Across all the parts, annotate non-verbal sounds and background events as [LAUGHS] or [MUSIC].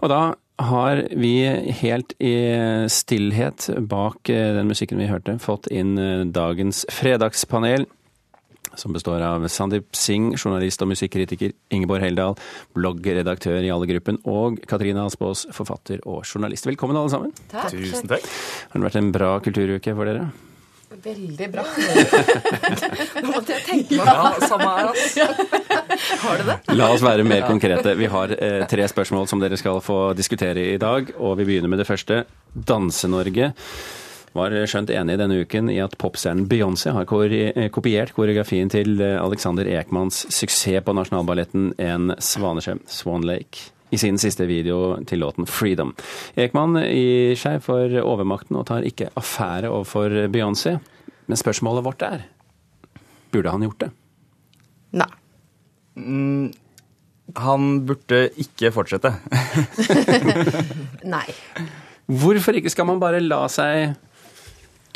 Og da har vi helt i stillhet bak eh, den musikken vi hørte, fått inn eh, dagens fredagspanel. Som består av Sandeep Singh, journalist og musikkritiker, Ingeborg Heldal, bloggredaktør i Alle-gruppen, og Katrine Aspaas, forfatter og journalist. Velkommen, alle sammen. Takk. Tusen takk. Har det vært en bra kulturuke for dere? Veldig bra. [LAUGHS] Nå måtte jeg tenke meg Ja, samme her, altså. [LAUGHS] [LAUGHS] Har du det? La oss være mer konkrete. Vi har eh, tre spørsmål som dere skal få diskutere i dag, og vi begynner med det første. Danse-Norge var skjønt enig denne uken i at popstjernen Beyoncé har kopiert koreografien til Alexander Ekmans suksess på Nasjonalballetten En svanesjø, Swan Lake, i sin siste video til låten 'Freedom'. Ekman gir seg for overmakten og tar ikke affære overfor Beyoncé. Men spørsmålet vårt er burde han gjort det? Nei. Han burde ikke fortsette. [LAUGHS] Nei. Hvorfor ikke skal man bare la seg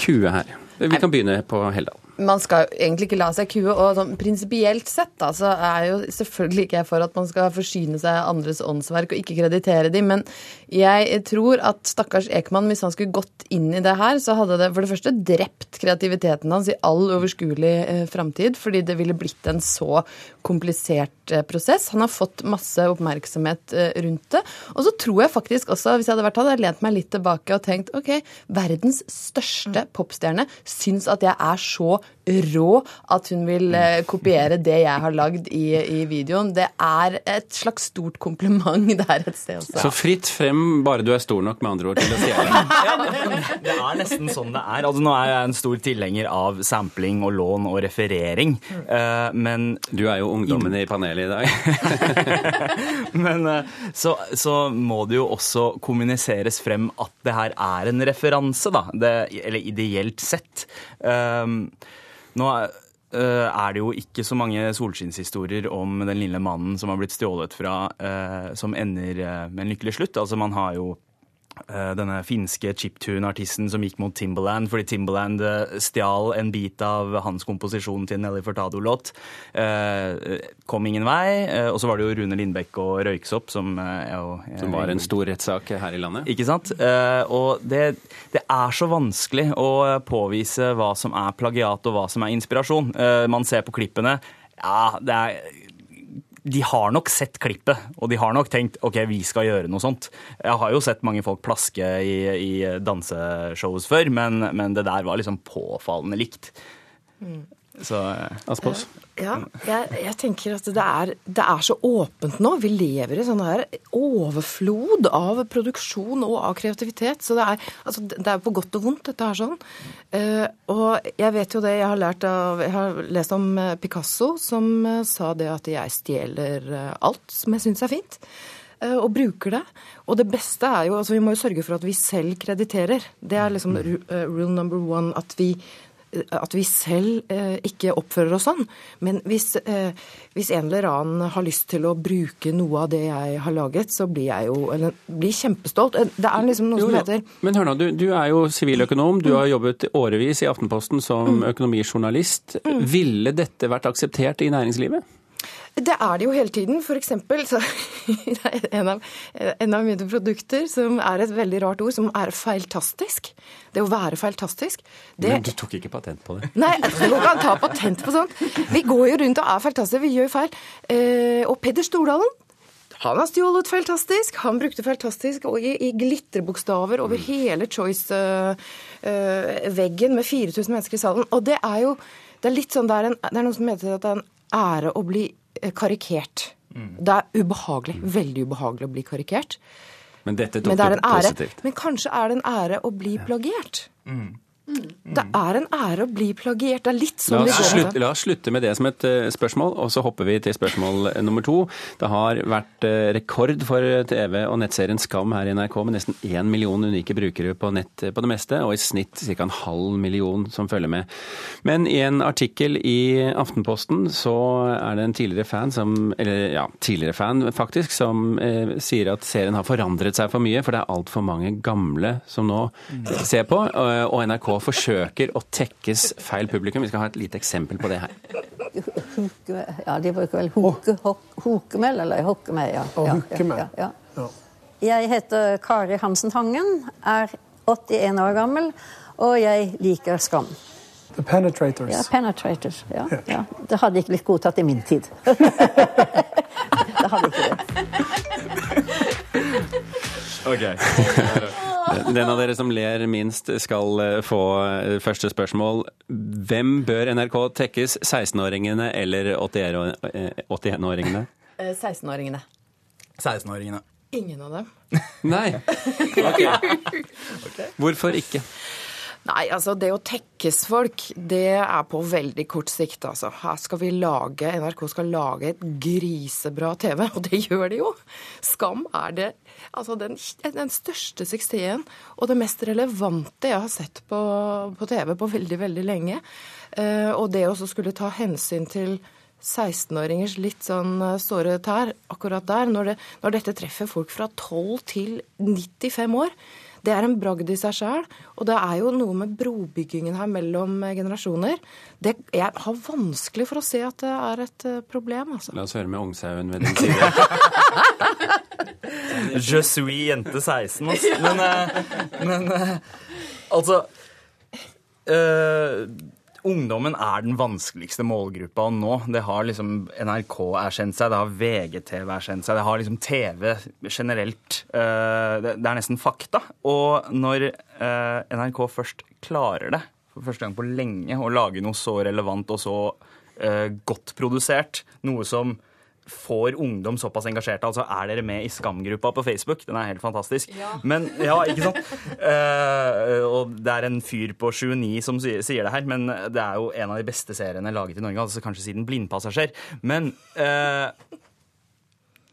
kue her? Vi kan begynne på Heldal. Man skal egentlig ikke la seg kue, og sånn prinsipielt sett da, så er jo selvfølgelig ikke jeg for at man skal forsyne seg andres åndsverk og ikke kreditere dem, men jeg tror at stakkars Ekman, hvis han skulle gått inn i det her, så hadde det for det første drept kreativiteten hans i all overskuelig eh, framtid, fordi det ville blitt en så komplisert eh, prosess. Han har fått masse oppmerksomhet eh, rundt det. Og så tror jeg faktisk også, hvis jeg hadde vært han, hadde jeg lent meg litt tilbake og tenkt ok, verdens største popstjerne syns at jeg er så rå at hun vil eh, kopiere det jeg har lagd i, i videoen. Det er et slags stort kompliment [LAUGHS] der et sted også. Så fritt frem bare du er stor nok, med andre ord, til å stjele. [LAUGHS] Ja, det er nesten sånn det er. Altså, nå er jeg en stor tilhenger av sampling og lån og referering, eh, men Du er jo ungdommen i panelet i dag. [LAUGHS] Men eh, så, så må det jo også kommuniseres frem at det her er en referanse, da. Det, eller ideelt sett. Um, nå eh, er det jo ikke så mange solskinnshistorier om den lille mannen som har blitt stjålet fra, eh, som ender eh, med en lykkelig slutt. Altså, man har jo denne finske chiptune-artisten som gikk mot Timberland fordi Timberland eh, stjal en bit av hans komposisjon til Nelly Furtado-låt. Eh, kom ingen vei. Eh, og så var det jo Rune Lindbekk og Røyksopp som eh, jo, Som var en stor rettssak her i landet. ikke sant? Eh, og det, det er så vanskelig å påvise hva som er plagiat og hva som er inspirasjon. Eh, man ser på klippene. Ja, det er de har nok sett klippet, og de har nok tenkt ok, vi skal gjøre noe sånt. Jeg har jo sett mange folk plaske i, i danseshows før, men, men det der var liksom påfallende likt. Så eh, Aspaas? Ja, jeg, jeg tenker at det er, det er så åpent nå. Vi lever i sånn her overflod av produksjon og av kreativitet. Så det er, altså, det er på godt og vondt, dette her sånn. Eh, og jeg vet jo det, jeg har lært av Jeg har lest om eh, Picasso, som sa det at jeg stjeler alt som jeg syns er fint. eh, Og bruker det. Og det beste er jo altså Vi må jo sørge for at vi selv krediterer. Det er liksom eh, rule number one. At vi at vi selv eh, ikke oppfører oss sånn. Men hvis, eh, hvis en eller annen har lyst til å bruke noe av det jeg har laget, så blir jeg jo eller, blir kjempestolt. Eh, Det er liksom noe Jo, som heter Men hør nå, du, du er jo siviløkonom. Du har jobbet årevis i Aftenposten som økonomijournalist. Ville dette vært akseptert i næringslivet? Det er det jo hele tiden. For eksempel så [LAUGHS] det er en av, en av mine produkter som er et veldig rart ord, som er feiltastisk. Det å være feiltastisk. Det, Men du tok ikke patent på det. Nei, du kan ikke ta patent på sånt. Vi går jo rundt og er feiltastiske, vi gjør feil. Eh, og Peder Stordalen, han har stjålet feiltastisk. Han brukte feiltastisk og i, i glitrebokstaver over hele Choice-veggen med 4000 mennesker i salen. Og det er jo det er litt sånn, det er, en, det er noen som mener at det er en ære å bli karikert. karikert. Det er ubehagelig, veldig ubehagelig å bli karikert. Men dette tok Men det er en ære. positivt. Men kanskje er det en ære å bli plagiert. Det er en ære å bli plagiert. Det er litt La sånn oss, det går med slutte, la oss slutte med det som et eh, spørsmål, og så hopper vi til spørsmål eh, nummer to. Det har vært eh, rekord for TV og nettserien Skam her i NRK, med nesten én million unike brukere på nett på det meste, og i snitt ca. en halv million som følger med. Men i en artikkel i Aftenposten så er det en tidligere fan som Eller ja, tidligere fan faktisk, som eh, sier at serien har forandret seg for mye, for det er altfor mange gamle som nå ser på, og, og forsøker å tekkes feil publikum. Vi skal ha et lite eksempel på det her. Ja, de bruker vel hoke, hok, hokemel eller hokkemel, ja. Og ja. Ja, ja, Ja. Jeg heter Kari Hansen Tangen, er 81 år gammel, og jeg liker Skam. The Penetrators. Ja, Penetrators. Ja, ja. Det hadde ikke blitt godtatt i min tid. [LAUGHS] det hadde ikke det. [LAUGHS] Den av dere som ler minst, skal eh, få eh, første spørsmål. Hvem bør NRK tekkes? 16-åringene eller 81-åringene? Eh, 16-åringene. 16-åringene. Ingen av dem. Nei. [LAUGHS] Okay. Hvorfor ikke? Nei, altså det å tekkes folk, det er på veldig kort sikt, altså. Her skal vi lage, NRK skal lage et grisebra TV, og det gjør de jo. Skam er det altså den, den største suksessen og det mest relevante jeg har sett på, på TV på veldig, veldig lenge. Eh, og det å skulle ta hensyn til 16-åringers litt sånn eh, såre tær akkurat der, når, det, når dette treffer folk fra 12 til 95 år. Det er en bragd i seg sjøl, og det er jo noe med brobyggingen her mellom eh, generasjoner. Det, jeg har vanskelig for å se at det er et eh, problem, altså. La oss høre med Ungsauen ved din side. [LAUGHS] Je suis jente 16, altså. Men, eh, men eh, altså eh, Ungdommen er den vanskeligste målgruppa å nå. Det har liksom NRK erkjent seg, det har VGTV erkjent seg, det har liksom TV generelt. Eh, det, er nesten fakta. Og når eh, NRK først klarer det, for første gang på lenge, å lage noe så relevant og så eh, godt produsert, noe som får ungdom såpass engasjerte. Altså, er dere med i Skam-gruppa på Facebook? Den er helt fantastisk. Men, ja, ikke sant? Uh, [LAUGHS] og det er en fyr på 79 som sier, sier det her, men det er jo en av de beste seriene laget i Norge, altså kanskje siden Blindpassasjer. Men uh,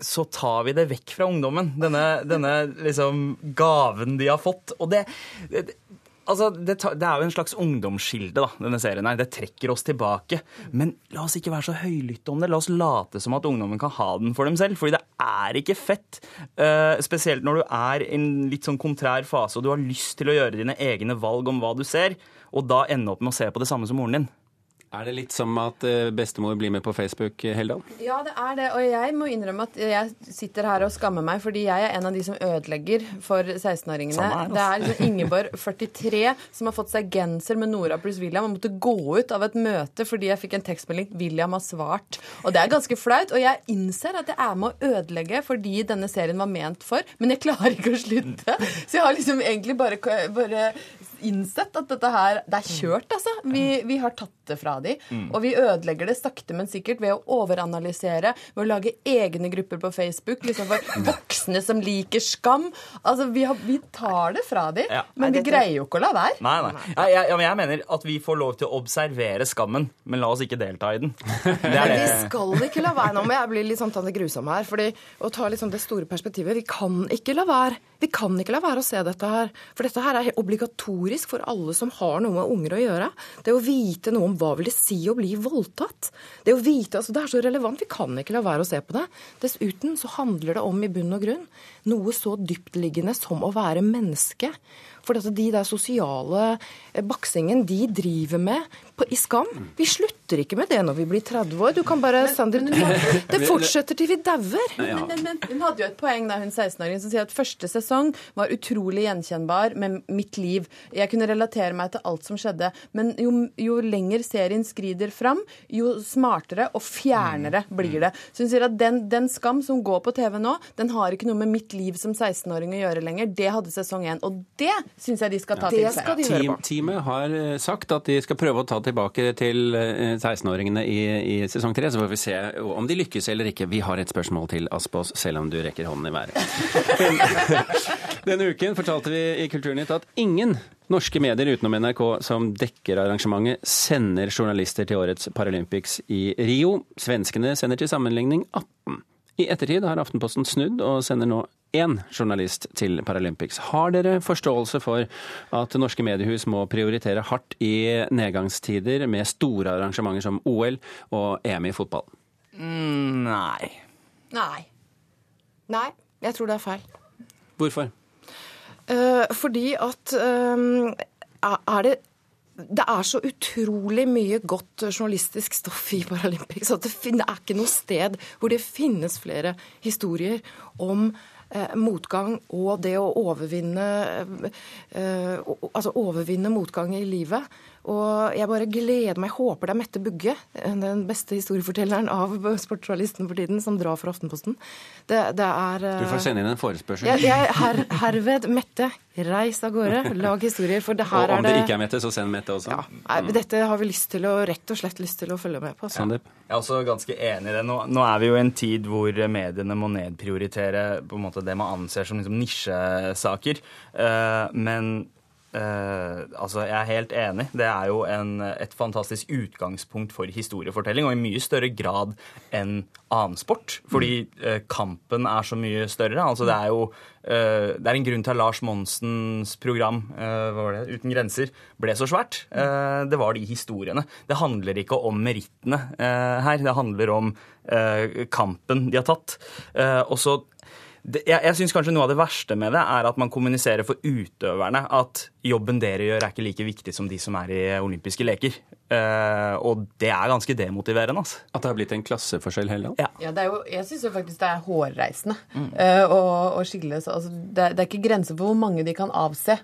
så tar vi det vekk fra ungdommen, denne, denne liksom gaven de har fått. Og det, det Altså, det, det er jo en slags ungdomsskilde, da, denne serien her. Det trekker oss tilbake. Men la oss ikke være så høylytte om det. La oss late som at ungdommen kan ha den for dem selv. Fordi det er ikke fett. Uh, spesielt når du er i en litt sånn kontrær fase og du har lyst til å gjøre dine egne valg om hva du ser, og da ende opp med å se på det samme som moren din. Er det litt som at eh, bestemor blir med på Facebook, eh, Heldal? Ja, det er det. Og jeg må innrømme at jeg sitter her og skammer meg, fordi jeg er en av de som ødelegger for 16-åringene. Samme her, altså. Det er liksom Ingeborg, [LAUGHS] 43, som har fått seg genser med Nora pluss William og måtte gå ut av et møte fordi jeg fikk en tekstmelding 'William har svart'. Og det er ganske flaut. Og jeg innser at jeg er med å ødelegge fordi denne serien var ment for, men jeg klarer ikke å slutte. Så jeg har liksom egentlig bare, bare innsett at dette her Det er kjørt, altså. Vi, vi har tatt det fra de, og vi ødelegger det sakte, men sikkert ved å overanalysere, ved å lage egne grupper på Facebook liksom for voksne som liker skam. Altså, vi, har, vi tar det fra de, Ja. men vi greier jo ikke å la være. Nei, nei. Ja, jeg, ja, men jeg mener at vi får lov til å observere skammen, men la oss ikke delta i den. Det er Men vi skal ikke la være. Nå må jeg bli litt sånn Tante Grusom her. fordi å ta liksom det store perspektivet Vi kan ikke la være. Vi kan ikke la være å se dette her. For dette her er helt obligatorisk for alle som har noe med unger å gjøre. Det å vite noe om hva vil det si å bli voldtatt. Det å vite, altså det er så relevant. Vi kan ikke la være å se på det. Dessuten så handler det om i bunn og grunn noe så dyptliggende som å være menneske. For de der sosiale eh, baksingen de driver med på, i Skam Vi slutter ikke med det når vi blir 30 år. Du kan bare Sander, Det fortsetter til vi dauer. Men, men, men hun hadde jo et poeng da hun 16-åringen som sier at første sesong var utrolig gjenkjennbar med mitt liv. Jeg kunne relatere meg til alt som skjedde. Men jo, jo lenger serien skrider fram, jo smartere og fjernere blir det. Så hun sier at den, den skam som går på TV nå, den har ikke noe med mitt liv som 16-åring å gjøre lenger. Det hadde sesong én. Og det syns jeg de skal ta ja, til seg. skal de høre Team, teamet har eh, sagt at de skal prøve å ta tilbake til eh, 16-åringene i, i sesong tre, så får vi se om de lykkes eller ikke. Vi har et spørsmål til Aspås, selv om du rekker hånden i været. [LAUGHS] Denne uken fortalte vi i Kulturnytt at ingen norske medier utenom NRK som dekker arrangementet, sender journalister til årets Paralympics i Rio. Svenskene sender til sammenligning 18. I ettertid har Aftenposten snudd og sender nå én journalist til Paralympics. Har dere forståelse for at norske mediehus må prioritere hardt i nedgangstider med store arrangementer som OL og EM i fotball? Mm, nei. Nei. Nei, jeg tror det er feil. Hvorfor? Uh, fordi at uh, er det det er så utrolig mye godt journalistisk stoff i Paralympics at det, er ikke noe sted hvor det finnes flere historier om motgang og det å overvinne eh, Altså overvinne motgang i livet. Og jeg bare gleder meg. Jeg håper det er Mette Bugge, den beste historiefortelleren av sportsjournalisten for tiden, som drar for Aftenposten. Det, det er eh, Du får sende inn en forespørsel. jeg, jeg, her, herved, Mette, reis av gårde. Lag historier, for det og her om er det Om det ikke er Mette, så send Mette også. ja, nei, Dette har vi lyst til å, rett og slett lyst til å følge med på. Så. Sandeep? Jeg er også ganske enig i det. Nå, nå er vi jo i en tid hvor mediene må nedprioritere på en måte det man anser som liksom nisjesaker. Uh, men eh, altså, jeg er helt enig. Det er jo en, et fantastisk utgangspunkt for historiefortelling, og i mye større grad enn annen sport. Fordi uh, kampen er så mye større. Altså, det er jo uh, det er en grunn til at Lars Monsens program hva var det, Uten grenser ble så svært. Det var de historiene. Det handler ikke om merittene her. Det handler om kampen de har tatt. Og så det, jeg jeg syns kanskje noe av det verste med det er at man kommuniserer for utøverne at jobben dere gjør, er ikke like viktig som de som er i olympiske leker. Uh, og det er ganske demotiverende. altså. At det har blitt en klasseforskjell heller? Ja. Ja, det er jo, jeg syns faktisk det er hårreisende eh, å, å skille. Så, altså, det, er, det er ikke grenser for hvor mange de kan avse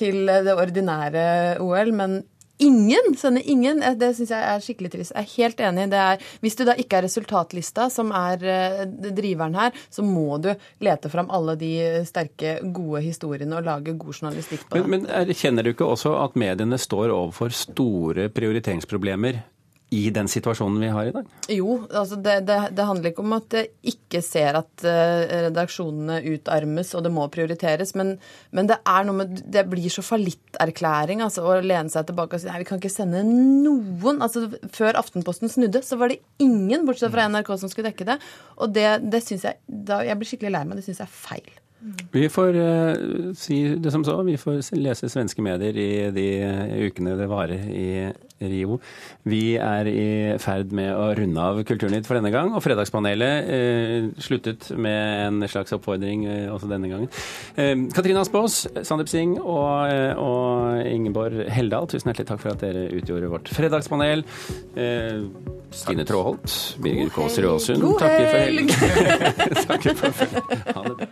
til eh, det ordinære OL, men ingen Sende ingen. Eh, Det syns jeg er skikkelig trist. Jeg er helt enig. Det er, hvis du da ikke er resultatlista, som er eh, driveren her, så må du lete fram alle de sterke, gode historiene og lage god journalistikk på det. Men, men erkjenner du ikke også at mediene står overfor store prioriteringsproblemer i den situasjonen vi har i dag? Jo, altså det, det, det handler ikke om at jeg ikke ser at eh, redaksjonene utarmes og det må prioriteres, men, men det er noe med Det blir så fallitterklæring altså, å lene seg tilbake og si nei, vi kan ikke sende noen. Altså, før Aftenposten snudde, så var det ingen, bortsett fra NRK, som skulle dekke det. Og det, det syns jeg da, Jeg blir skikkelig lei meg. Det syns jeg er feil. Vi får uh, si det som så. Vi får lese svenske medier i de ukene det varer i Rio. Vi er i ferd med å runde av Kulturnytt for denne gang, og Fredagspanelet uh, sluttet med en slags oppfordring uh, også denne gangen. Eh, Katrine Aspaas, Sandeep Singh og, eh, og Ingeborg Heldal, tusen hjertelig takk for at dere utgjorde vårt fredagspanel. Eh, Stine Tråholt, Birger Kaas Råsund. God takker for helg! helg. [LAUGHS] takker for helg. Ha det bra.